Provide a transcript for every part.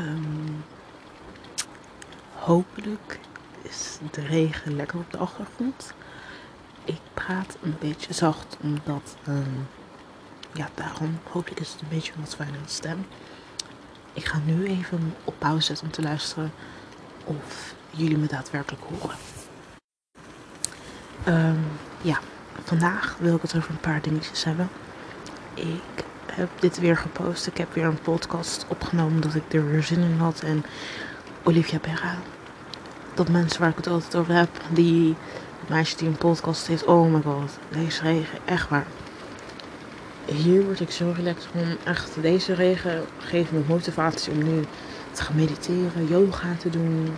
Ehm, hopelijk is de regen lekker op de achtergrond. Ik praat een beetje zacht omdat, ehm, ja, daarom hopelijk is het een beetje wat fijnere stem. Ik ga nu even op pauze zetten om te luisteren of jullie me daadwerkelijk horen. Ehm, ja, vandaag wil ik het over een paar dingetjes hebben. Ik heb dit weer gepost. Ik heb weer een podcast opgenomen omdat ik er weer zin in had. En Olivia Berra, dat mensen waar ik het altijd over heb, die meisje die een podcast heeft. Oh my god, deze regen, echt waar. Hier word ik zo relaxed van. Echt, deze regen geeft me motivatie om nu te gaan mediteren, yoga te doen,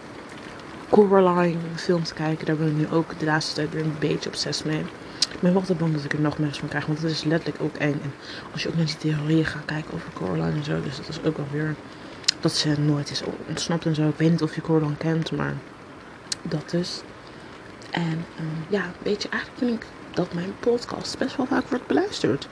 Coraline film te kijken. Daar ben ik nu ook de laatste tijd weer een beetje obsessief mee. Ik ben wel te bang dat ik er nog meer van krijg, want het is letterlijk ook eng. En als je ook naar die theorieën gaat kijken over Coraline en zo, dus dat is ook wel weer dat ze nooit is ontsnapt en zo. Ik weet niet of je Coraline kent, maar dat dus. En um, ja, weet je, eigenlijk vind ik dat mijn podcast best wel vaak wordt beluisterd.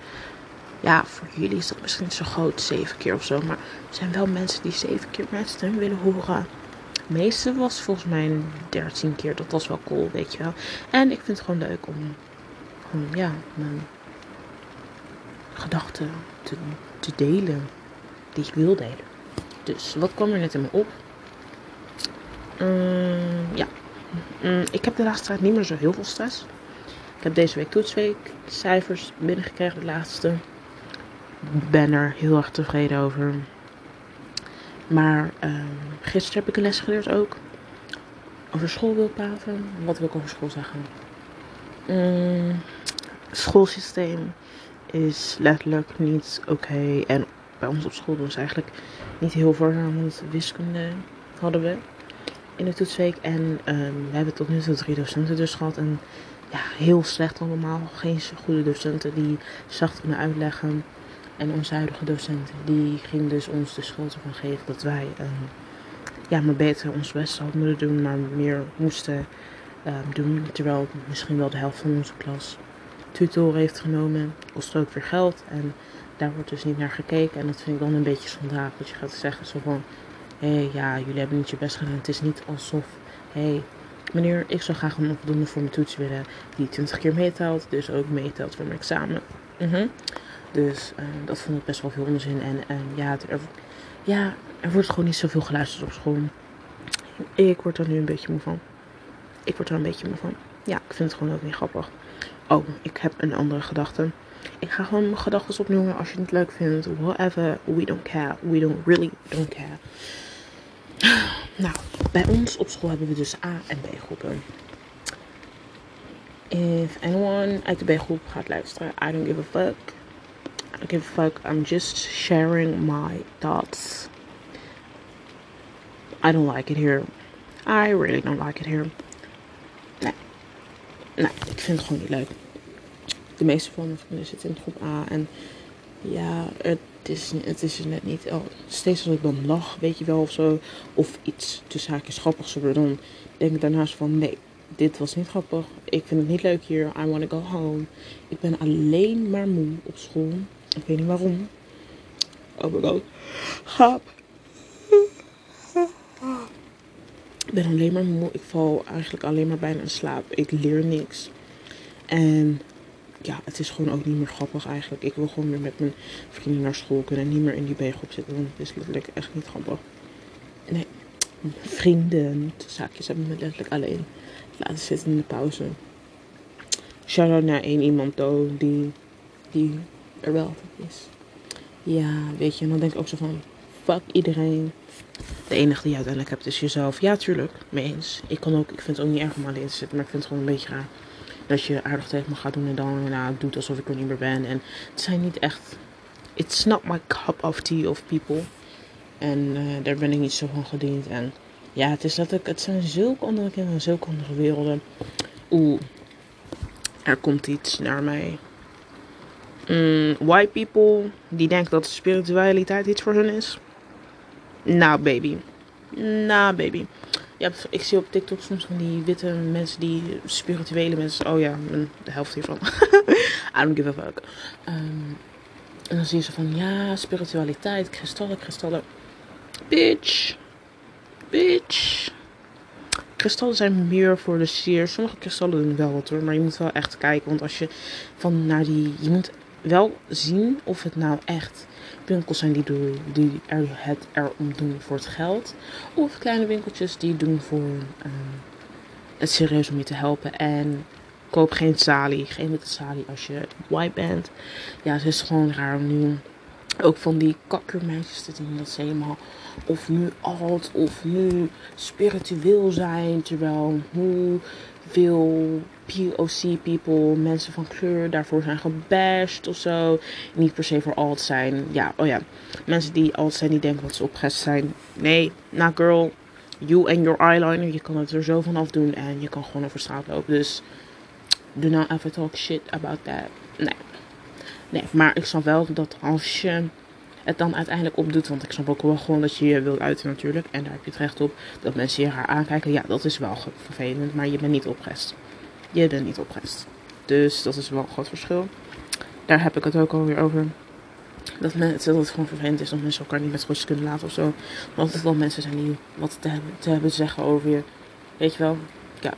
Ja, voor jullie is dat misschien niet zo groot, zeven keer of zo. Maar er zijn wel mensen die zeven keer mijn stem willen horen. De meeste was volgens mij 13 keer. Dat was wel cool, weet je wel. En ik vind het gewoon leuk om ja, mijn gedachten te, delen. Die ik wil delen. Dus wat kwam er net in me op? Um, ja. Um, ik heb de laatste tijd niet meer zo heel veel stress. Ik heb deze week toetsweek cijfers binnengekregen, de laatste. Ben er heel erg tevreden over. Maar um, gisteren heb ik een les geleerd ook. Over school wil praten. Wat wil ik over school zeggen? Um, schoolsysteem is letterlijk niet oké. En bij ons op school ze eigenlijk niet heel veel want wiskunde hadden we in de toetsweek. En um, we hebben tot nu toe drie docenten dus gehad. En ja, heel slecht allemaal. Geen goede docenten die zacht kunnen uitleggen. En onze huidige die ging dus ons de schuld ervan geven dat wij um, ja, maar beter ons best hadden moeten doen, maar meer moesten um, doen. Terwijl misschien wel de helft van onze klas tutor heeft genomen. Kost ook weer geld en daar wordt dus niet naar gekeken. En dat vind ik dan een beetje zondaag. Dat je gaat zeggen zo van, hé hey, ja, jullie hebben niet je best gedaan. Het is niet alsof, hé hey, meneer, ik zou graag een onvoldoende voor mijn toets willen die 20 keer meetelt. Dus ook meetelt voor mijn examen. Mm -hmm. Dus uh, dat vond ik best wel veel onzin. En uh, ja, er, ja, er wordt gewoon niet zoveel geluisterd op school. Ik word er nu een beetje moe van. Ik word er een beetje van. Ja, ik vind het gewoon ook niet grappig. Oh, ik heb een andere gedachte. Ik ga gewoon mijn gedachten opnoemen als je het niet leuk vindt. Whatever, we don't care. We don't really don't care. Nou, bij ons op school hebben we dus A- en B-groepen. If anyone uit de B-groep gaat luisteren, I don't give a fuck. I don't give a fuck. I'm just sharing my thoughts. I don't like it here. I really don't like it here. Nee, ik vind het gewoon niet leuk. De meeste van mijn vrienden zitten in groep A. En ja, het is, het is net niet. Steeds als ik dan lach, weet je wel, of zo. Of iets tussen haakjes grappigs. Dan denk ik daarnaast van, nee, dit was niet grappig. Ik vind het niet leuk hier. I want to go home. Ik ben alleen maar moe op school. Ik weet niet waarom. Oh my god. Gaap. Ik ben alleen maar moe. Ik val eigenlijk alleen maar bijna in slaap. Ik leer niks. En ja, het is gewoon ook niet meer grappig eigenlijk. Ik wil gewoon weer met mijn vrienden naar school kunnen. En niet meer in die B-groep zitten. Want het is letterlijk echt niet grappig. Nee. Vrienden, zaakjes hebben me letterlijk alleen laten zitten in de pauze. Shout-out naar één iemand though, die, die er wel is. Ja, weet je, en dan denk ik ook zo van, fuck iedereen. De enige die je uiteindelijk hebt is jezelf. Ja, tuurlijk, mee eens. Ik, kan ook, ik vind het ook niet erg om alleen te zitten, maar ik vind het gewoon een beetje raar. Dat je aardig tegen me gaat doen en dan nou, doet alsof ik er niet meer ben. En het zijn niet echt, it's not my cup of tea of people. En uh, daar ben ik niet zo van gediend. En ja, het is dat ik, het zijn zulke andere kinderen, zulke andere werelden. Oeh, er komt iets naar mij. Mm, white people die denken dat spiritualiteit iets voor hun is. Nou, baby. Nou, baby. Ja, ik zie op TikTok soms van die witte mensen, die spirituele mensen. Oh ja, de helft hiervan. I don't give a fuck. Um, en dan zie je ze van, ja, spiritualiteit, kristallen, kristallen. Bitch. Bitch. Kristallen zijn meer voor de sier. Sommige kristallen doen wel wat hoor. Maar je moet wel echt kijken. Want als je van naar die. Je moet wel zien of het nou echt winkels zijn die, doen, die er het erom doen voor het geld. Of kleine winkeltjes die doen voor um, het serieus om je te helpen. En koop geen salie. Geen witte salie als je white bent. Ja, het is gewoon raar om nu ook van die kakkermeisjes zien. Dat ze helemaal of nu alt of nu spiritueel zijn. Terwijl hoeveel POC people, mensen van kleur, daarvoor zijn gebashed of zo. Niet per se voor alt zijn. Ja, oh ja. Mensen die alt zijn, die denken dat ze opgest zijn. Nee, nou girl, you and your eyeliner. Je kan het er zo vanaf doen en je kan gewoon over straat lopen. Dus do not ever talk shit about that. Nee. Nee, maar ik snap wel dat als je het dan uiteindelijk opdoet, want ik snap ook wel gewoon dat je je wilt uiten natuurlijk, en daar heb je het recht op, dat mensen je haar aankijken, ja, dat is wel vervelend, maar je bent niet opgest. Je bent niet opgest. Dus dat is wel een groot verschil. Daar heb ik het ook alweer over. Dat, mensen, dat het gewoon vervelend is dat mensen elkaar niet met rust kunnen laten of zo. Want het wel mensen zijn die wat te hebben, te hebben zeggen over je. Weet je wel? Ja,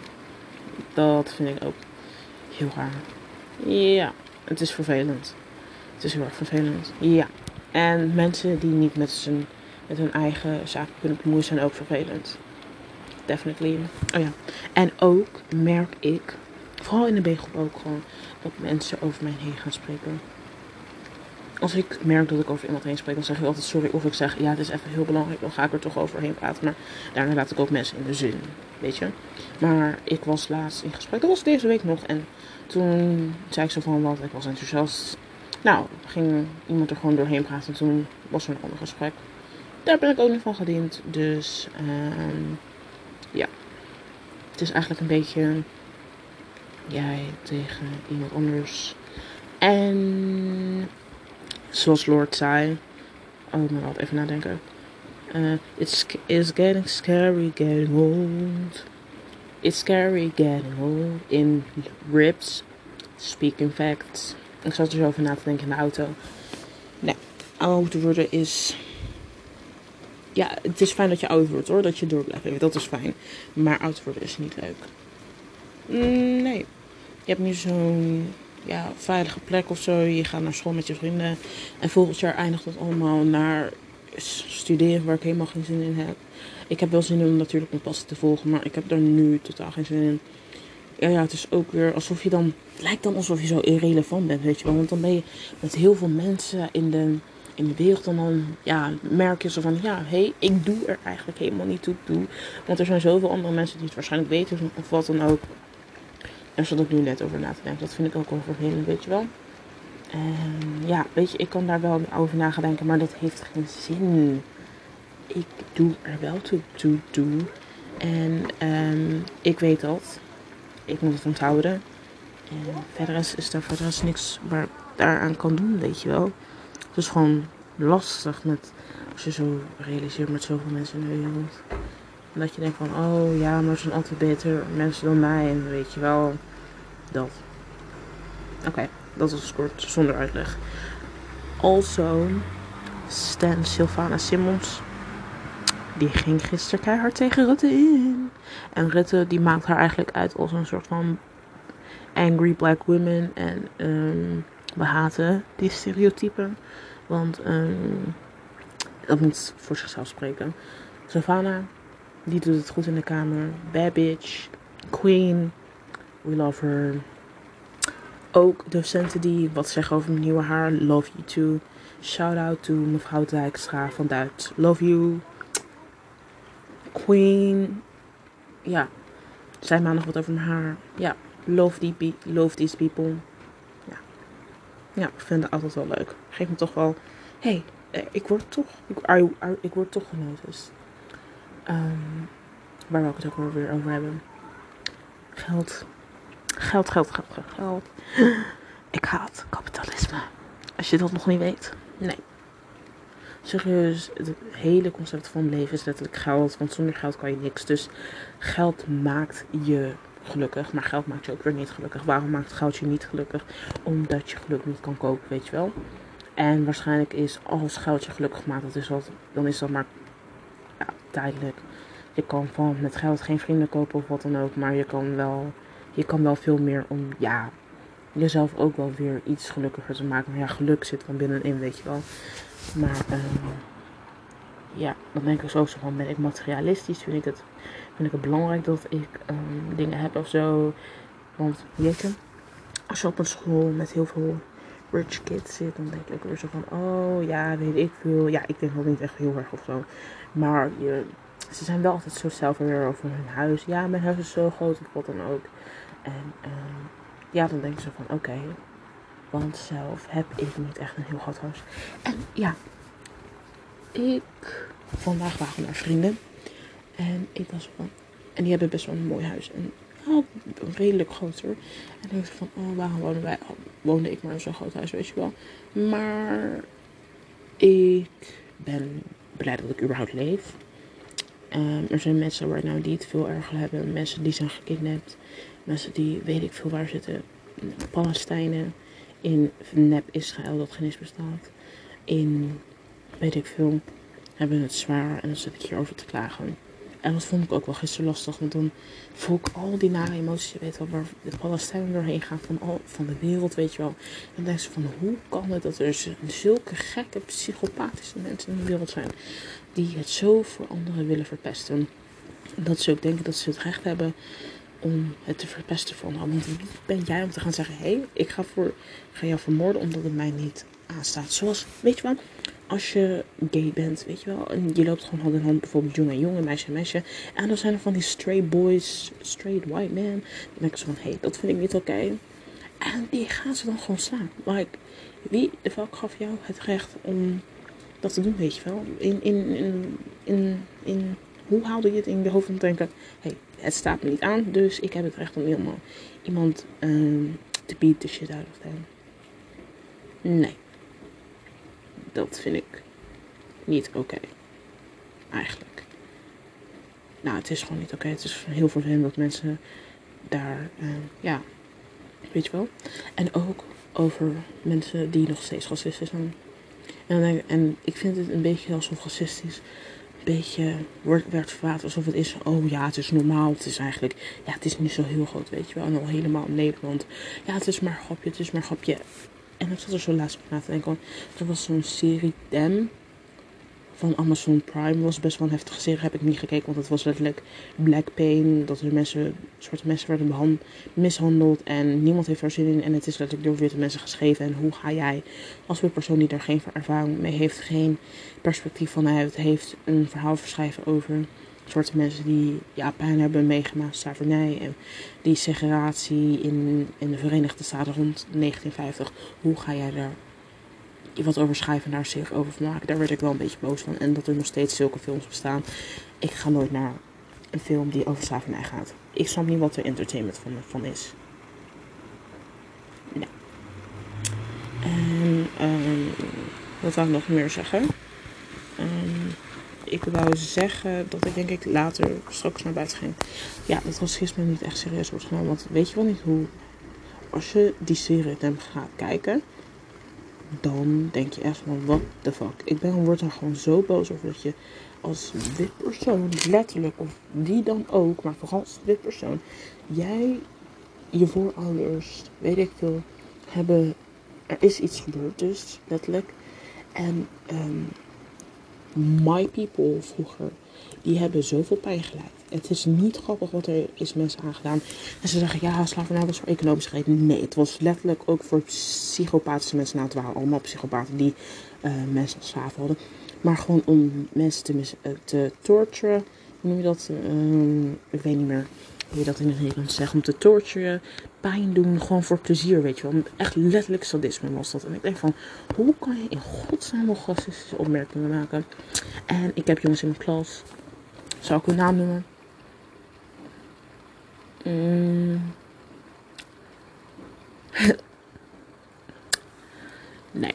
dat vind ik ook heel raar. Ja, het is vervelend. Het is heel erg vervelend. Ja. En mensen die niet met, met hun eigen zaken kunnen bemoeien zijn ook vervelend. Definitely. Oh ja. En ook merk ik, vooral in de B-groep ook gewoon, dat mensen over mij heen gaan spreken. Als ik merk dat ik over iemand heen spreek, dan zeg ik altijd sorry. Of ik zeg, ja, het is even heel belangrijk, dan ga ik er toch overheen praten. Maar daarna laat ik ook mensen in de zin, weet je. Maar ik was laatst in gesprek, dat was deze week nog. En toen zei ik zo van, wat, ik was enthousiast. Nou, ging iemand er gewoon doorheen praten. En toen was er een ander gesprek. Daar ben ik ook niet van gediend. Dus um, ja. Het is eigenlijk een beetje jij tegen iemand anders. En zoals Lord zei. Oh, ik moet even nadenken. Uh, it's, it's getting scary getting old. It's scary getting old. In ribs. Speaking facts. Ik zat er zo over na te denken in de auto. Nee, oud worden is. Ja, het is fijn dat je oud wordt hoor. Dat je door blijft. Dat is fijn. Maar oud worden is niet leuk. Mm, nee. Je hebt nu zo'n ja, veilige plek of zo. Je gaat naar school met je vrienden. En volgend jaar eindigt dat allemaal naar studeren waar ik helemaal geen zin in heb. Ik heb wel zin in om natuurlijk mijn passie te volgen. Maar ik heb daar nu totaal geen zin in ja, het is ook weer alsof je dan. Het lijkt dan alsof je zo irrelevant bent, weet je wel. Want dan ben je met heel veel mensen in de, in de wereld. En dan ja, merk je zo van: ja, hé, hey, ik doe er eigenlijk helemaal niet toe. Toe. Want er zijn zoveel andere mensen die het waarschijnlijk weten of wat dan ook. Daar zat ik nu net over na te denken. Dat vind ik ook wel vervelend, weet je wel. En ja, weet je, ik kan daar wel over na gaan denken, maar dat heeft geen zin. Ik doe er wel toe, toe, toe. En um, ik weet dat ik moet het onthouden. En verder is, is er verder is niks waar daaraan kan doen, weet je wel. Het is gewoon lastig met, als je zo realiseert met zoveel mensen in de wereld. En dat je denkt van, oh ja, maar er zijn altijd beter mensen dan mij. En weet je wel, dat. Oké, dat is kort, zonder uitleg. Also, Stan Sylvana Simmons die ging gisteren keihard tegen Rutte in. En Rutte die maakt haar eigenlijk uit als een soort van angry black women. En um, we haten die stereotypen. Want um, dat moet voor zichzelf spreken. Savannah, die doet het goed in de kamer. Bad bitch. Queen. We love her. Ook docenten die wat zeggen over mijn nieuwe haar. Love you too. Shout out to mevrouw Dijkstra van Duits. Love you. Queen. Ja. Zij maandag wat over haar. Ja. Love, these people. Ja. Ja, ik vind het altijd wel leuk. Geef me toch wel. Hey, ik word toch. Ik, ik word toch genoteerd. Um, waar wil ik het ook weer over hebben? Geld. Geld, geld, geld, geld, geld. Ik haat kapitalisme. Als je dat nog niet weet. Nee. Serieus, het hele concept van leven is letterlijk geld. Want zonder geld kan je niks. Dus geld maakt je gelukkig. Maar geld maakt je ook weer niet gelukkig. Waarom maakt geld je niet gelukkig? Omdat je geluk niet kan kopen, weet je wel. En waarschijnlijk is als geld je gelukkig maakt, dat is wat, dan is dat maar tijdelijk. Je kan van met geld geen vrienden kopen of wat dan ook. Maar je kan wel, je kan wel veel meer om ja, jezelf ook wel weer iets gelukkiger te maken. Maar ja, geluk zit van binnenin, weet je wel. Maar um, ja, dan denk ik zo van, ben ik materialistisch? Vind ik het, vind ik het belangrijk dat ik um, dingen heb of zo? Want weet je, als je op een school met heel veel rich kids zit, dan denk ik ook weer zo van, oh ja, weet ik veel. Ja, ik denk wel niet echt heel erg of zo. Maar je, ze zijn wel altijd zo zelf weer over hun huis. Ja, mijn huis is zo groot of wat dan ook. En um, ja, dan denk ze van, oké, want zelf heb ik niet echt een heel groot huis. En ja, ik, vandaag waren we naar vrienden. En ik was van, en die hebben best wel een mooi huis. En redelijk groter. En dan dacht ik van, oh, waarom wonen wij, woonde ik maar in zo'n groot huis, weet je wel. Maar ik ben blij dat ik überhaupt leef. Um, er zijn mensen waar nou die het veel erger hebben. Mensen die zijn gekidnapt. Mensen die weet ik veel waar zitten. Palestijnen. In nep Israël dat geen bestaat. In weet ik veel. Hebben het zwaar. En dan zit ik hierover te klagen. En dat vond ik ook wel gisteren lastig. Want dan voel ik al die nare emoties. Je weet wel waar de Palestijnen doorheen gaan. Van, al, van de wereld, weet je wel. En dan denk je van hoe kan het dat er zulke gekke psychopathische mensen in de wereld zijn. Die het zo voor anderen willen verpesten. Dat ze ook denken dat ze het recht hebben om het te verpesten voor anderen. Want wie ben jij om te gaan zeggen: hé, hey, ik ga, voor, ga jou vermoorden omdat het mij niet aanstaat. Zoals, weet je wel, als je gay bent, weet je wel, en je loopt gewoon hand in hand, bijvoorbeeld jongen en jongen, meisje en meisje. En dan zijn er van die straight boys, straight white man. Dan denk ik zo van: hé, hey, dat vind ik niet oké. En die gaan ze dan gewoon slaan. Like, wie de fuck gaf jou het recht om dat te doen, weet je wel? In, in, in, in, in hoe haalde je het in je hoofd om te denken: hé, hey, het staat me niet aan, dus ik heb het recht om helemaal iemand um, te beat de shit out of them. Nee. Dat vind ik niet oké. Eigenlijk. Nou, het is gewoon niet oké. Het is heel vervelend dat mensen daar, uh, ja, weet je wel. En ook over mensen die nog steeds racistisch zijn. En, en ik vind het een beetje alsof racistisch beetje wordt, werd verwaard alsof het is, oh ja, het is normaal. Het is eigenlijk, ja, het is niet zo heel groot, weet je wel. En al helemaal in Nederland. Ja, het is maar grapje, het is maar grapje. En ik zat er zo laatst op na te denken. Dat was zo'n serie Dem van Amazon Prime. was best wel een heftige. Heb ik niet gekeken, want het was letterlijk black pain. Dat er mensen, soorten mensen werden mishandeld. En niemand heeft er zin in. En het is letterlijk door witte mensen geschreven. En hoe ga jij als witte persoon die daar geen ervaring mee heeft, geen perspectief van heeft, een verhaal verschrijven over soorten mensen die ja, pijn hebben meegemaakt, slavernij en die segregatie in, in de Verenigde Staten rond 1950. Hoe ga jij daar wat over schrijven naar zich over maken? Daar werd ik wel een beetje boos van. En dat er nog steeds zulke films bestaan. Ik ga nooit naar een film die over slavernij gaat. Ik snap niet wat er entertainment van, van is. Ja. En um, wat wil ik nog meer zeggen? Um, ik wou zeggen dat ik denk ik later straks naar buiten ging. Ja, dat racisme niet echt serieus wordt genomen. Want weet je wel niet hoe... Als je die serie dan gaat kijken... Dan denk je echt van, what the fuck. Ik ben, word er gewoon zo boos over dat je als wit persoon, letterlijk, of die dan ook, maar vooral als wit persoon, jij, je voorouders, weet ik veel, hebben, er is iets gebeurd dus, letterlijk. En um, my people vroeger, die hebben zoveel pijn geleid. Het is niet grappig wat er is mensen aangedaan. En ze zeggen, ja, slavernij was voor economische redenen. Nee, het was letterlijk ook voor psychopathische mensen. Nou, het waren allemaal psychopaten die uh, mensen als slaven hadden. Maar gewoon om mensen te, uh, te torturen. Hoe noem je dat? Uh, ik weet niet meer hoe je dat in het Nederlands zegt. Om te torturen, pijn doen, gewoon voor plezier, weet je wel. Echt letterlijk sadisme was dat. En ik denk van, hoe kan je in godsnaam nog racistische opmerkingen maken? En ik heb jongens in mijn klas, zou ik hun naam noemen? Mm. nee.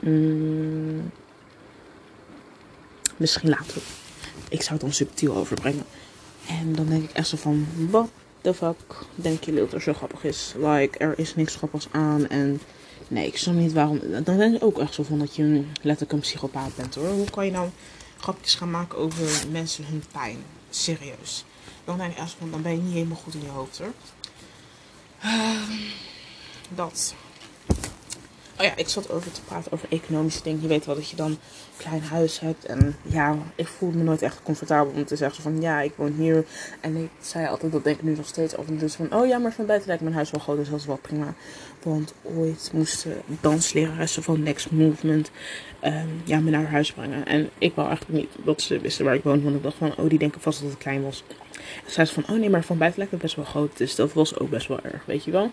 Mm. Misschien later. Ik zou het dan subtiel overbrengen. En dan denk ik echt zo van, wat the fuck denken jullie dat er zo grappig is? Like, er is niks grappigs aan en... Nee, ik snap niet waarom... Dan denk ik ook echt zo van dat je letterlijk een psychopaat bent hoor. Hoe kan je nou grapjes gaan maken over mensen hun pijn? Serieus. Dan echt van, dan ben je niet helemaal goed in je hoofd hoor. Ehm, dat. Oh ja, ik zat over te praten over economische dingen. Je weet wel dat je dan een klein huis hebt. En ja, ik voel me nooit echt comfortabel om te zeggen van ja, ik woon hier. En ik zei altijd, dat denk ik nu nog steeds en toe van oh ja, maar van buiten lijkt mijn huis wel groot, dus dat is wel prima. Want ooit moesten dansleraressen van Next Movement ehm, ja, me naar huis brengen. En ik wou eigenlijk niet dat ze wisten waar ik woonde, want ik dacht van oh, die denken vast dat het klein was. En zei ze van oh nee, maar van buiten lijkt het best wel groot. Dus dat was ook best wel erg, weet je wel.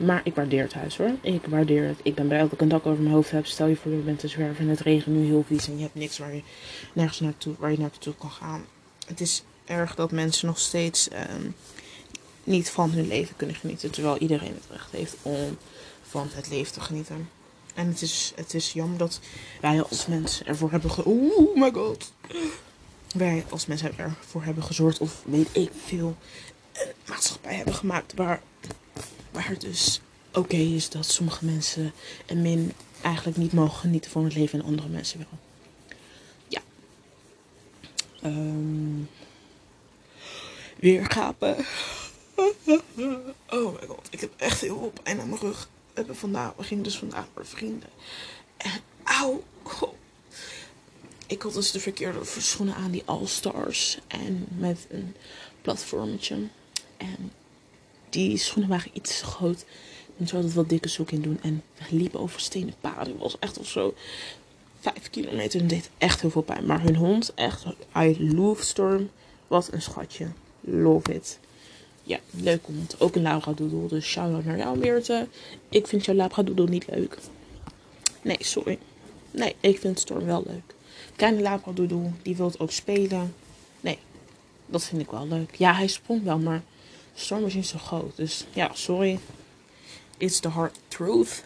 Maar ik waardeer het huis hoor. Ik waardeer het. Ik ben blij dat ik een dak over mijn hoofd heb. Stel je voor je bent te zwerven en het regent nu heel vies en je hebt niks waar je nergens naartoe, waar je naartoe kan gaan. Het is erg dat mensen nog steeds ehm, niet van hun leven kunnen genieten. Terwijl iedereen het recht heeft om van het leven te genieten. En het is, het is jammer dat wij als mensen ervoor hebben ge... Oh my god. Wij als mensen ervoor hebben gezorgd of weet ik veel een maatschappij hebben gemaakt waar Waar het dus oké is dat sommige mensen en min eigenlijk niet mogen genieten van het leven en andere mensen wel. Ja. Ehm weer gapen. Oh my god, ik heb echt heel veel pijn aan mijn rug. We, hebben vandaag, we gingen dus vandaag naar vrienden. En goh. Ik had dus de verkeerde schoenen aan, die All-Stars. En met een platformetje. En die schoenen waren iets te groot. En ze hadden wat dikke zoek in doen. En we liepen over stenen paden. Het was echt of zo vijf kilometer. En het deed echt heel veel pijn. Maar hun hond, echt, I love Storm. Wat een schatje. Love it. Ja, leuke hond. Ook een labradoodle. Dus shout-out naar jou, Meerte. Ik vind jouw labradoodle niet leuk. Nee, sorry. Nee, ik vind Storm wel leuk. Kleine labradoodle, die wil ook spelen. Nee, dat vind ik wel leuk. Ja, hij sprong wel, maar Storm is zo groot. Dus ja, sorry. It's the hard truth.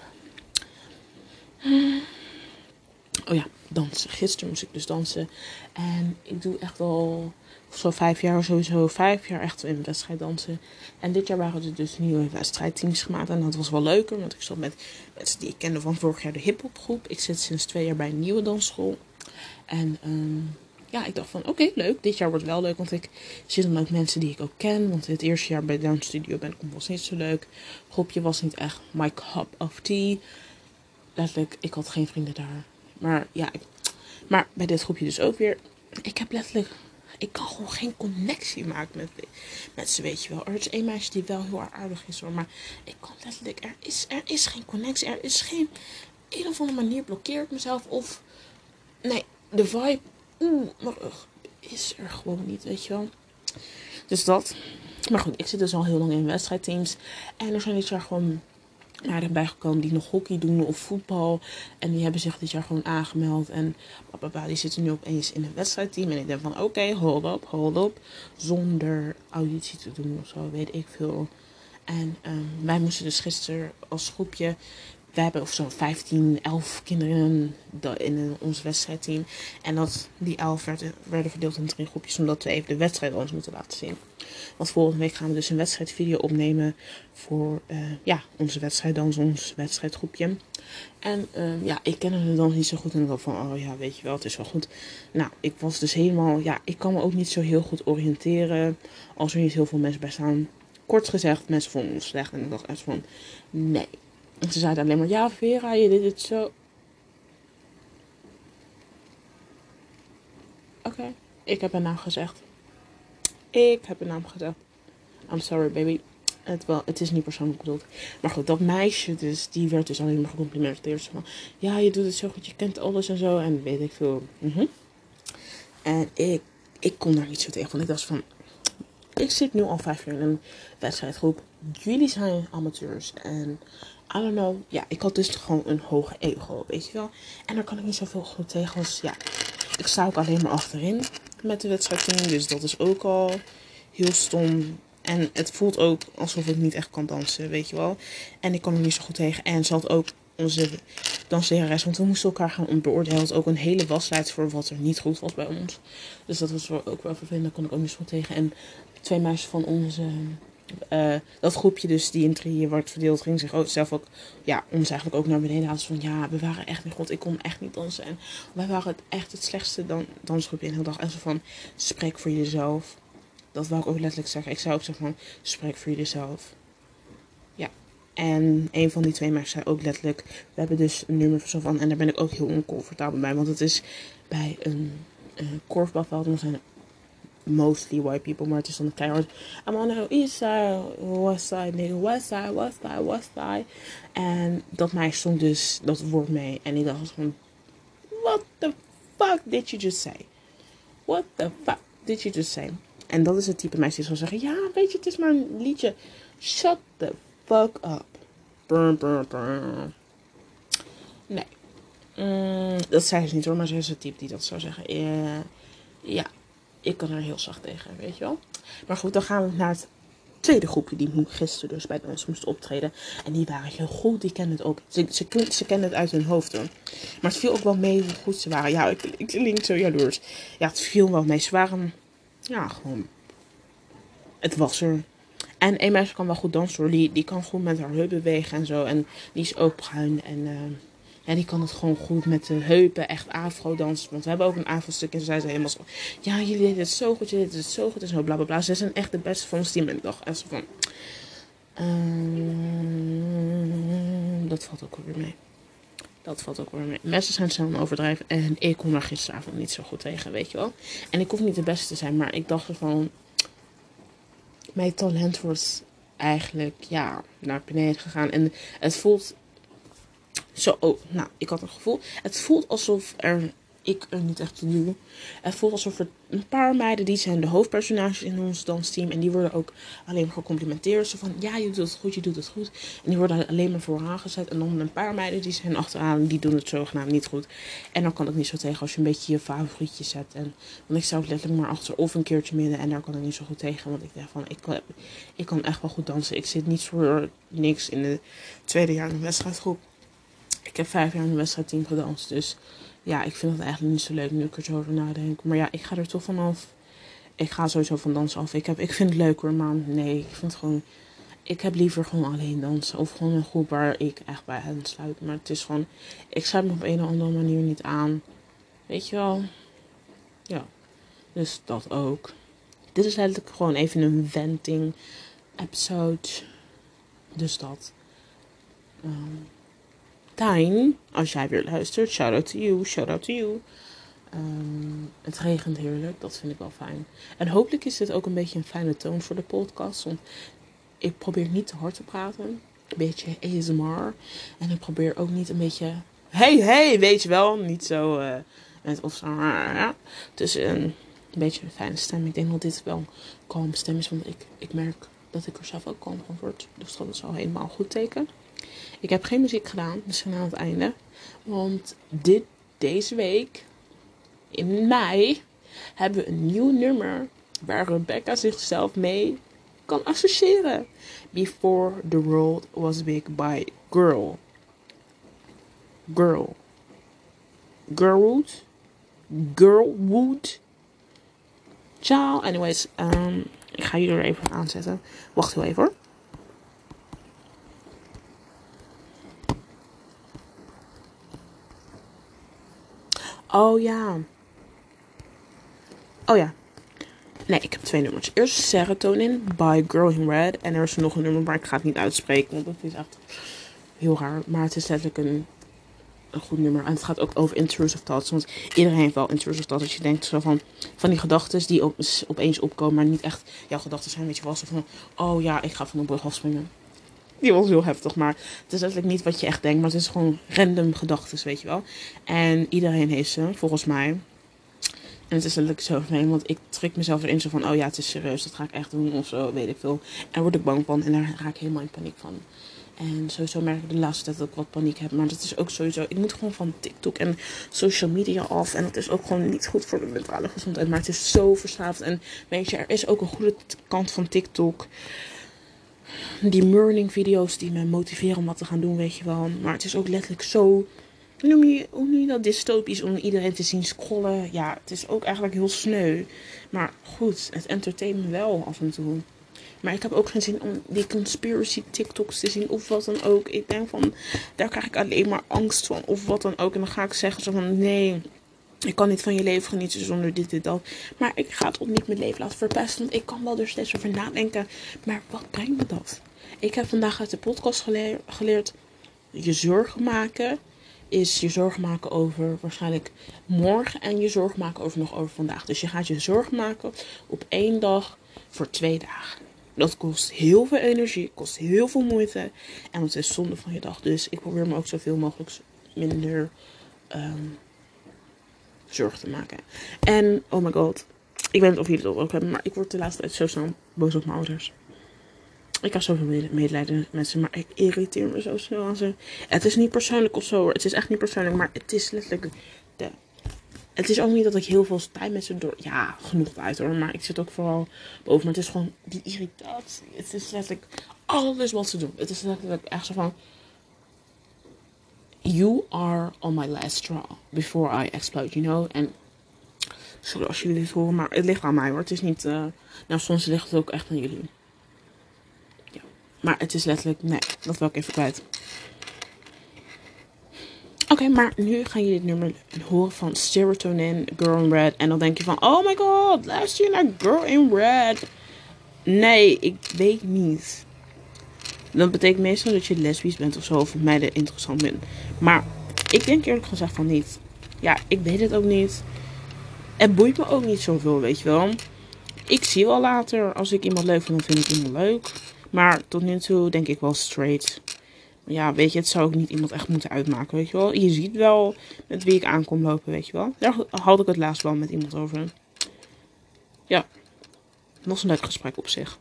Oh ja, dansen. Gisteren moest ik dus dansen. En ik doe echt al zo'n vijf jaar, sowieso vijf jaar echt in wedstrijd dansen. En dit jaar waren er dus nieuwe wedstrijdteams gemaakt. En dat was wel leuker, want ik zat met mensen die ik kende van vorig jaar de hiphopgroep. Ik zit sinds twee jaar bij een nieuwe dansschool. En ehm, ja, ik dacht van oké, leuk. Dit jaar wordt wel leuk, want ik zit dan ook mensen die ik ook ken. Want het eerste jaar bij Down Studio ben ik was niet zo leuk. Groepje was niet echt my cup of tea. Letterlijk, ik had geen vrienden daar. Maar ja, ik, maar bij dit groepje dus ook weer. Ik heb letterlijk, ik kan gewoon geen connectie maken met, ze, weet je wel. Er is één meisje die wel heel aardig is hoor, maar ik kan letterlijk, er is, er is geen connectie. Er is geen, een of andere manier blokkeert mezelf of, nee, de vibe, oeh, rug is er gewoon niet, weet je wel. Dus dat. Maar goed, ik zit dus al heel lang in wedstrijdteams. En er zijn dit jaar gewoon aardig bijgekomen die nog hockey doen of voetbal. En die hebben zich dit jaar gewoon aangemeld. En papa, die zitten nu opeens in een wedstrijdteam. En ik denk van oké, hold up, hold up. Zonder auditie te doen of zo, weet ik veel. En ehm, wij moesten dus gisteren als groepje. We hebben of zo'n 15, 11 kinderen in ons wedstrijdteam. En dat, die 11 werden, verdeeld in drie groepjes. Omdat we even de wedstrijd ons moeten laten zien. Want volgende week gaan we dus een wedstrijdvideo opnemen voor eh, ja, onze wedstrijddans, ons wedstrijdgroepje. En ehm, ja, ik kende de dans niet zo goed en ik dacht van, oh ja, weet je wel, het is wel goed. Nou, ik was dus helemaal, ja, ik kan me ook niet zo heel goed oriënteren als er niet heel veel mensen bij staan. Kort gezegd, mensen vonden ons slecht en ik dacht echt van, nee. En ze zeiden alleen maar, ja Vera, je deed het zo. Oké, ik heb een naam gezegd. Ik heb een naam gezegd. I'm sorry, baby. Het, wel, het is niet persoonlijk bedoeld. Maar goed, dat meisje dus, die werd dus alleen maar gecomplimenteerd. Van, ja, je doet het zo goed, je kent alles en zo. En weet ik veel. Mhm. En ik, ik kon daar niet zo tegen. Want ik dacht van, ik zit nu al vijf jaar in een wedstrijdgroep. Jullie zijn amateurs. En I don't know. Ja, ik had dus gewoon een hoge ego, weet je wel. En daar kan ik niet zoveel goed tegen. Want ja, ik sta ook alleen maar achterin met de wedstrijdteam. Dus dat is ook al heel stom. En het voelt ook alsof ik niet echt kan dansen, weet je wel. En ik kan er niet zo goed tegen. En ze had ook onze danslerares, want we moesten elkaar gaan beoordelen. Ook een hele waslijst voor wat er niet goed was bij ons. Dus dat was ook wel vervelend. Daar kon ik ook niet zo goed tegen. En twee meisjes van onze eh, dat groepje dus die in drieën wordt verdeeld, ging zich ook zelf ook, ja, ons eigenlijk ook naar beneden halen. Van ja, we waren echt niet god, ik kon echt niet dansen. En wij waren het echt het slechtste dan, dansgroepje in de hele dag. En zo van, spreek voor jezelf. Dat wou ik ook letterlijk zeggen. Ik zou ook zeggen van, spreek voor jezelf. Ja. En een van die twee meisjes zei ook letterlijk, we hebben dus een nummer van, en daar ben ik ook heel oncomfortabel bij. Want het is bij een, een korfbalveld, dan zijn mostly white people, het is dan keihard. I'm on the east side, west side, nigga, west side, west side, west side. En dat meisje stond dus dat woord mee. En ik dacht van, what the fuck did you just say? What the fuck did you just say? En dat is het type meisje die zal zeggen, ja, weet je, het is maar een liedje. Shut the fuck up. Nee. Mm, dat zei ze niet hoor, maar ze is het type die dat zou zeggen. Uh, ja, ik kan er heel zacht tegen, weet je wel. Maar goed, dan gaan we naar het tweede groepje die gisteren dus bij ons moest optreden. En die waren heel goed, die kenden het ook. Ze, ze, ze kenden het uit hun hoofd hoor. Maar het viel ook wel mee hoe goed ze waren. Ja, ik, ik klink zo jaloers. Ja, het viel wel mee. Ze waren, ja, gewoon... Het was er. En een meisje kan wel goed dansen hoor. Die, die kan goed met haar heup bewegen en zo. En die is ook bruin en... Uh, ja, die kan het gewoon goed met de heupen, echt afro dansen. Want we hebben ook een afro-stuk en ze zei ze helemaal zo... Ja, jullie deden het zo goed, jullie deden het zo goed en zo, bla bla bla. Ze zijn echt de beste van ons team. En ik dacht echt van... Um, dat valt ook weer mee. Dat valt ook weer mee. Mensen zijn snel overdrijven. En ik kon er gisteravond niet zo goed tegen, weet je wel. En ik hoef niet de beste te zijn, maar ik dacht van... Mijn talent wordt eigenlijk, ja, naar beneden gegaan. En het voelt zo, oh, nou, ik had een gevoel. Het voelt alsof er, ik er niet echt te doen. Het voelt alsof er een paar meiden, die zijn de hoofdpersonages in ons dansteam. En die worden ook alleen maar gecomplimenteerd. Zo van, ja, je doet het goed, je doet het goed. En die worden alleen maar vooraan gezet. En dan een paar meiden, die zijn achteraan, die doen het zogenaamd niet goed. En dan kan ik niet zo tegen als je een beetje je favorietje zet. En, want ik zou letterlijk maar achter of een keertje midden. En daar kan ik niet zo goed tegen. Want ik dacht van, ik, ik kan echt wel goed dansen. Ik zit niet voor niks in de tweede jaar in de wedstrijdgroep. Ik heb vijf jaar in een wedstrijdteam gedanst. Dus ja, ik vind het eigenlijk niet zo leuk nu ik er zo over nadenk. Maar ja, ik ga er toch vanaf. Ik ga sowieso van dansen af. Ik, heb, ik vind het leuk hoor, maar nee, ik vind het gewoon... Ik heb liever gewoon alleen dansen. Of gewoon een groep waar ik echt bij hen sluit. Maar het is gewoon... Ik sluit me op een of andere manier niet aan. Weet je wel? Ja. Dus dat ook. Dit is eigenlijk gewoon even een venting episode. Dus dat. Um, Tijn, als jij weer luistert, shout out to you, shout out to you. Um, het regent heerlijk, dat vind ik wel fijn. En hopelijk is dit ook een beetje een fijne toon voor de podcast. Want ik probeer niet te hard te praten. Een beetje ASMR. En ik probeer ook niet een beetje. Hey, hey, weet je wel. Niet zo. Uh, met of zo. Dus een, een beetje een fijne stem. Ik denk dat dit wel een kalme stem is. Want ik, ik merk dat ik er zelf ook kalm van word. Dus dat is al helemaal goed teken. Ik heb geen muziek gedaan, dus aan het einde. Want dit, deze week, in mei, hebben we een nieuw nummer waar Rebecca zichzelf mee kan associëren. Before the World Was Big by Girl. Girl. Girlwood. Girlwood. Ciao. Anyways, um, ik ga jullie er even aanzetten. Wacht heel even hoor. Oh ja. Oh ja. Nee, ik heb twee nummers. Eerst Serotonin by in Red. En er is nog een nummer, maar ik ga het niet uitspreken. Want dat is echt heel raar. Maar het is letterlijk een, een goed nummer. En het gaat ook over intrusive thoughts. Want iedereen heeft wel intrusive thoughts. Als je denkt zo van, van die gedachten die op, opeens opkomen. Maar niet echt jouw gedachten zijn. Weet je wel. Zo van, oh ja, ik ga van een brug afspringen. Die was heel heftig, maar het is eigenlijk niet wat je echt denkt. Maar het is gewoon random gedachten, weet je wel. En iedereen heeft ze, volgens mij. En het is natuurlijk zo fijn, want ik trek mezelf erin zo van, oh ja, het is serieus, dat ga ik echt doen of zo, weet ik veel. En word ik bang van en daar raak ik helemaal in paniek van. En sowieso merk ik de laatste tijd dat ik wat paniek heb. Maar dat is ook sowieso, ik moet gewoon van TikTok en social media af. En dat is ook gewoon niet goed voor de mentale gezondheid. Maar het is zo verslaafd. En weet je, er is ook een goede kant van TikTok die murning video's die me motiveren om wat te gaan doen, weet je wel. Maar het is ook letterlijk zo, noem je, hoe noem je dat, dystopisch om iedereen te zien scrollen. Ja, het is ook eigenlijk heel sneu. Maar goed, het entertaint me wel af en toe. Maar ik heb ook geen zin om die conspiracy TikToks te zien of wat dan ook. Ik denk van, daar krijg ik alleen maar angst van of wat dan ook. En dan ga ik zeggen zo van, nee, ik kan niet van je leven genieten zonder dit en dat. Maar ik ga het ook niet mijn leven laten verpesten. Want ik kan wel er steeds over nadenken. Maar wat brengt me dat? Ik heb vandaag uit de podcast geleerd, je zorgen maken is je zorgen maken over waarschijnlijk morgen en je zorgen maken over nog over vandaag. Dus je gaat je zorgen maken op één dag voor twee dagen. Dat kost heel veel energie, kost heel veel moeite en het is zonde van je dag. Dus ik probeer me ook zoveel mogelijk minder um, zorgen te maken. En oh my god, ik weet niet of jullie het ook hebben, maar ik word de laatste tijd zo snel boos op mijn ouders. Ik heb zoveel medelijden met ze, maar ik irriteer me zo snel aan ze. Het is niet persoonlijk of zo. Het is echt niet persoonlijk, maar het is letterlijk. Het is ook niet dat ik heel veel tijd met ze door... Ja, genoeg tijd hoor, maar ik zit ook vooral boven. Het is gewoon die irritatie. Het is letterlijk alles wat ze doen. Het is letterlijk echt zo van... You are on my last straw before I explode, you know? En sorry als jullie dit horen, maar het ligt aan mij hoor. Het is niet... Uh, nou, soms ligt het ook echt aan jullie. Maar het is letterlijk, nee, dat wil ik even kwijt. Oké, maar nu gaan jullie dit nummer horen van Serotonin, Girl in Red. En dan denk je van, oh my god, luister je naar Girl in Red? Nee, ik weet niet. Dat betekent meestal dat je lesbisch bent of zo, of meiden interessant bent. Maar ik denk eerlijk gezegd van niet. Ja, ik weet het ook niet. Het boeit me ook niet zoveel, weet je wel. Ik zie wel later, als ik iemand leuk vind, dan vind ik iemand leuk. Maar tot nu toe denk ik wel straight. Ja, weet je, het zou ook niet iemand echt moeten uitmaken, weet je wel. Je ziet wel met wie ik aankom lopen, weet je wel. Daar had ik het laatst wel met iemand over. Ja, nog een leuk gesprek op zich.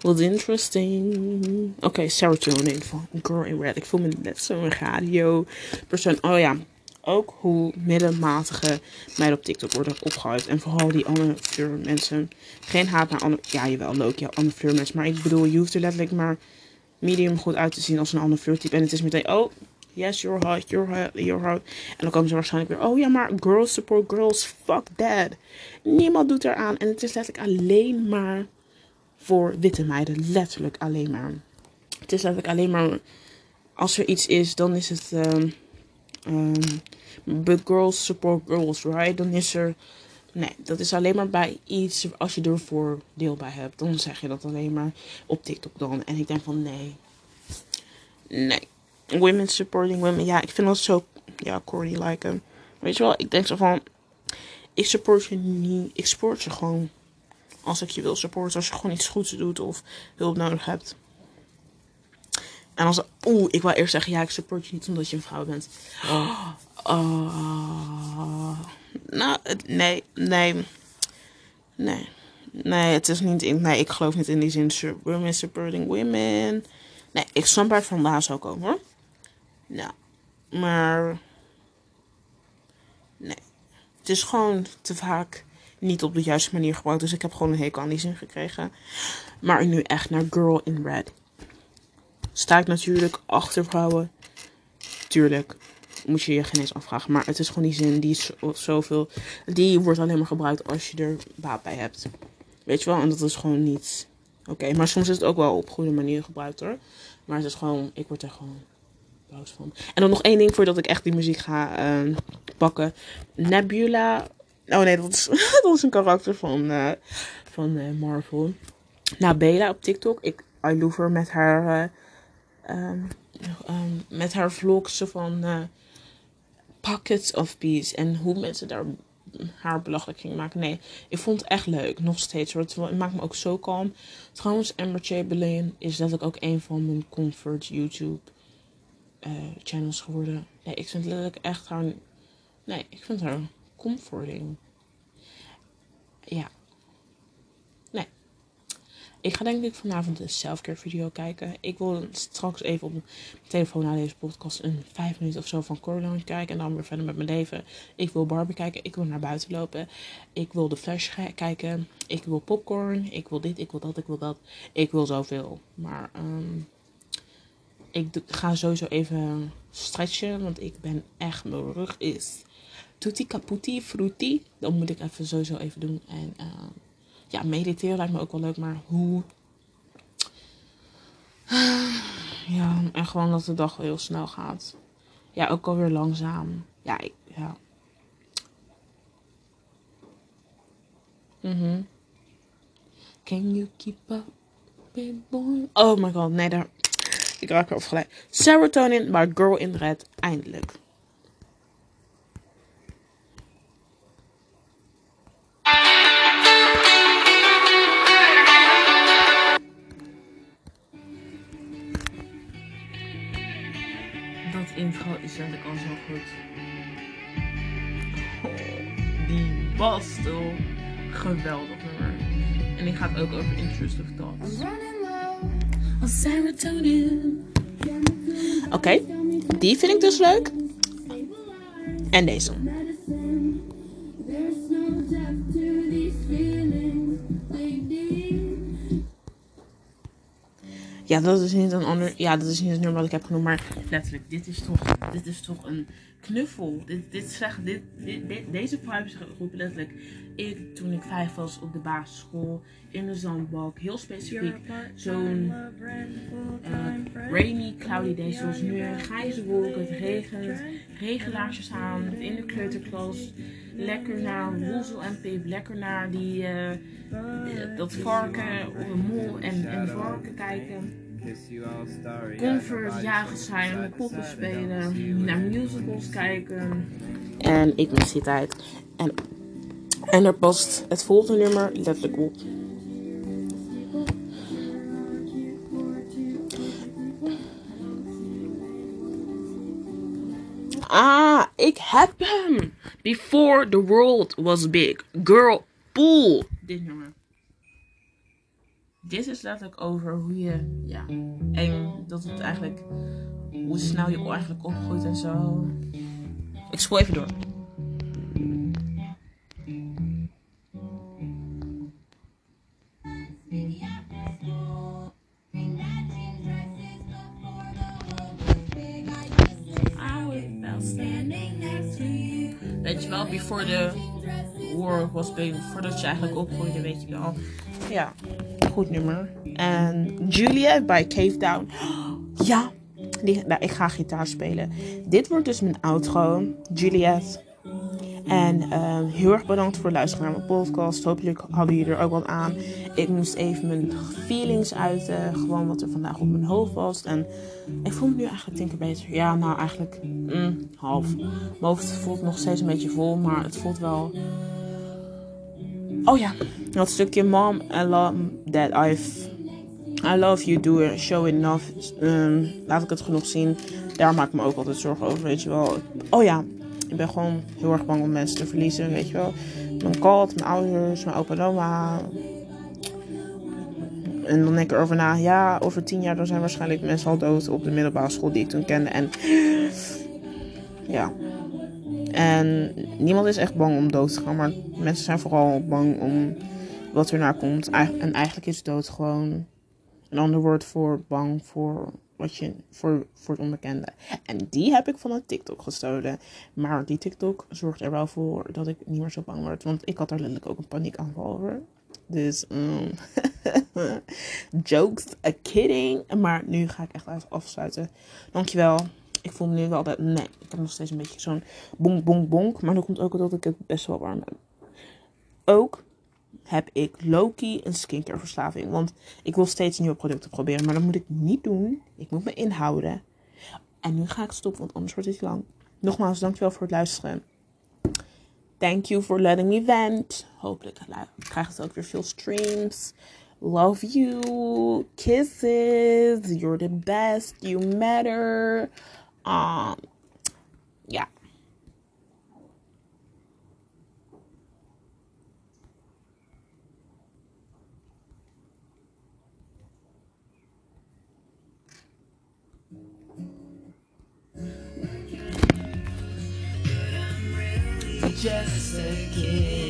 Wat interesting. Oké, okay, serotonin van Girl in Red. Ik voel me net zo'n radio persoon. Oh ja, ook hoe middenmatige meiden op TikTok worden opgehuid. En vooral die andere mensen. Geen haat naar andere... Ja, jawel, leuk. Ja, andere mensen. Maar ik bedoel, je hoeft er letterlijk maar medium goed uit te zien als een ander flirttype. En het is meteen, oh, yes, you're hot, you're hot, you're hot. En dan komen ze waarschijnlijk weer, oh ja, maar girls support girls, fuck that. Niemand doet eraan. En het is letterlijk alleen maar voor witte meiden. Letterlijk alleen maar. Het is letterlijk alleen maar, als er iets is, dan is het... Uh, um, but girls support girls, right? Dan is er. Nee, dat is alleen maar bij iets. Als je er voordeel bij hebt, dan zeg je dat alleen maar op TikTok dan. En ik denk van nee. Nee. Women supporting women. Ja, ik vind dat zo. Ja, corny like. Weet je wel, ik denk zo van. Ik support je niet. Ik support je gewoon. Als ik je wil supporten. Als je gewoon iets goeds doet of hulp nodig hebt. En als oeh, ik wil eerst zeggen, ja, ik support je niet omdat je een vrouw bent. Oh, oh. nou, nee, nee, nee, nee, het is niet in, nee, ik geloof niet in die zin, women supporting women. Nee, ik snap waar het vandaan zou komen hoor. Nou, maar, nee, het is gewoon te vaak niet op de juiste manier gebruikt. Dus ik heb gewoon een hekel aan die zin gekregen. Maar nu echt naar Girl in Red sta ik natuurlijk achter vrouwen. Tuurlijk moet je je geen eens afvragen. Maar het is gewoon die zin, die is zoveel. Die wordt alleen maar gebruikt als je er baat bij hebt. Weet je wel? En dat is gewoon niet. Oké, maar soms is het ook wel op goede manier gebruikt hoor. Maar het is gewoon, ik word er gewoon van. En dan nog één ding voordat ik echt die muziek ga uh, pakken. Nebula. Oh nee, dat is, dat een karakter van, uh, van uh, Marvel. Nabela op TikTok. Ik, I love her met haar eh, um, um, met haar vlogs van Pockets of Peace. En hoe mensen daar haar belachelijk gingen maken. Nee, ik vond het echt leuk. Nog steeds. Het maakt me ook zo kalm. Trouwens, Amber Chamberlain is letterlijk ook een van mijn comfort YouTube channels geworden. Nee, ik vind letterlijk echt haar... Nee, ik vind haar comforting. Ja. Ik ga denk ik vanavond een selfcare video kijken. Ik wil straks even op mijn telefoon naar deze podcast een vijf minuten of zo van Coraline kijken. En dan weer verder met mijn leven. Ik wil Barbie kijken. Ik wil naar buiten lopen. Ik wil de Flash kijken. Ik wil popcorn. Ik wil dit, ik wil dat, ik wil dat. Ik wil zoveel. Maar um, ik ga sowieso even stretchen. Want ik ben echt, mijn rug is tutti caputi frutti. Dat moet ik even sowieso even doen. En uh, Ja, mediteren lijkt me ook wel leuk, maar hoe? Ja, en gewoon dat de dag heel snel gaat. Ja, ook alweer langzaam. Ja, ja. Mhm. Can you keep up, big boy? Oh my god, nee, daar. Ik raak erover gelijk. Serotonin by Girl in Red, eindelijk. Is eigenlijk al zo goed. Oh, die bas, toch? Geweldig nummer. En die gaat ook over intrusive thoughts. Oké, die vind ik dus leuk. En deze. Ja, dat is niet een ander. Ja, dat is niet het nummer wat ik heb genoemd. Maar letterlijk, dit is toch, dit is toch een knuffel. Dit, dit zegt, dit, dit, dit, deze vibes roepen letterlijk. Ik, toen ik vijf was op de basisschool, in de zandbak, heel specifiek. Zo'n uh, rainy, cloudy day zoals nu. Grijze wolken, het regent, regenlaarsjes aan, in de kleuterklas. Lekker naar Woezel en Pip, lekker naar die, uh, dat varken op een mol en, en varken kijken. Comfort, jagen zijn, met poppen spelen, naar musicals kijken. En ik mis die tijd. En, en er past het volgende nummer letterlijk op. Ah, ik heb hem. Before the world was big. Girl, pool. Dit nummer. Dit is letterlijk over hoe je, ja, en dat het eigenlijk, hoe snel je eigenlijk opgroeit en zo. Ik spoel even door. Weet je wel, before the war was big, voordat je eigenlijk opgroeide, weet je wel. Ja, goed nummer. En Julia bij Cave Down. Ja, nou, ik ga gitaar spelen. Dit wordt dus mijn outro. Juliet. En uh, heel erg bedankt voor het luisteren naar mijn podcast. Hopelijk hadden jullie er ook wat aan. Ik moest even mijn feelings uiten. Gewoon wat er vandaag op mijn hoofd was. En ik voel me nu eigenlijk tien keer beter. Ja, nou eigenlijk mm, half. Mijn hoofd voelt nog steeds een beetje vol. Maar het voelt wel... Oh ja, dat stukje Mom, I love that I've... I love you, do it, show enough. Um, laat ik het genoeg zien. Daar maak ik me ook altijd zorgen over, weet je wel. Oh ja, ik ben gewoon heel erg bang om mensen te verliezen, weet je wel. Mijn kat, mijn ouders, mijn opa en oma. En dan denk ik erover na. Ja, over tien jaar dan zijn waarschijnlijk mensen al dood op de middelbare school die ik toen kende. En ja. En niemand is echt bang om dood te gaan. Maar mensen zijn vooral bang om wat er naar komt. En eigenlijk is dood gewoon een ander woord voor bang voor wat je voor, voor het onbekende. En die heb ik van een TikTok gestolen. Maar die TikTok zorgt er wel voor dat ik niet meer zo bang word. Want ik had er letterlijk ook een paniekaanval over. Dus, um, jokes, a kidding. Maar nu ga ik echt afsluiten. Dankjewel. Ik voel me nu wel dat, nee, ik heb nog steeds een beetje zo'n bonk, bonk, bonk. Maar dat komt ook omdat ik het best wel warm heb. Ook heb ik Loki een skincare verslaving. Want ik wil steeds nieuwe producten proberen. Maar dat moet ik niet doen. Ik moet me inhouden. En nu ga ik stoppen, want anders wordt het lang. Nogmaals, dankjewel voor het luisteren. Thank you for letting me vent. Hopelijk krijgt het ook weer veel streams. Love you. Kisses. You're the best. You matter. Um, ja. Just a kid.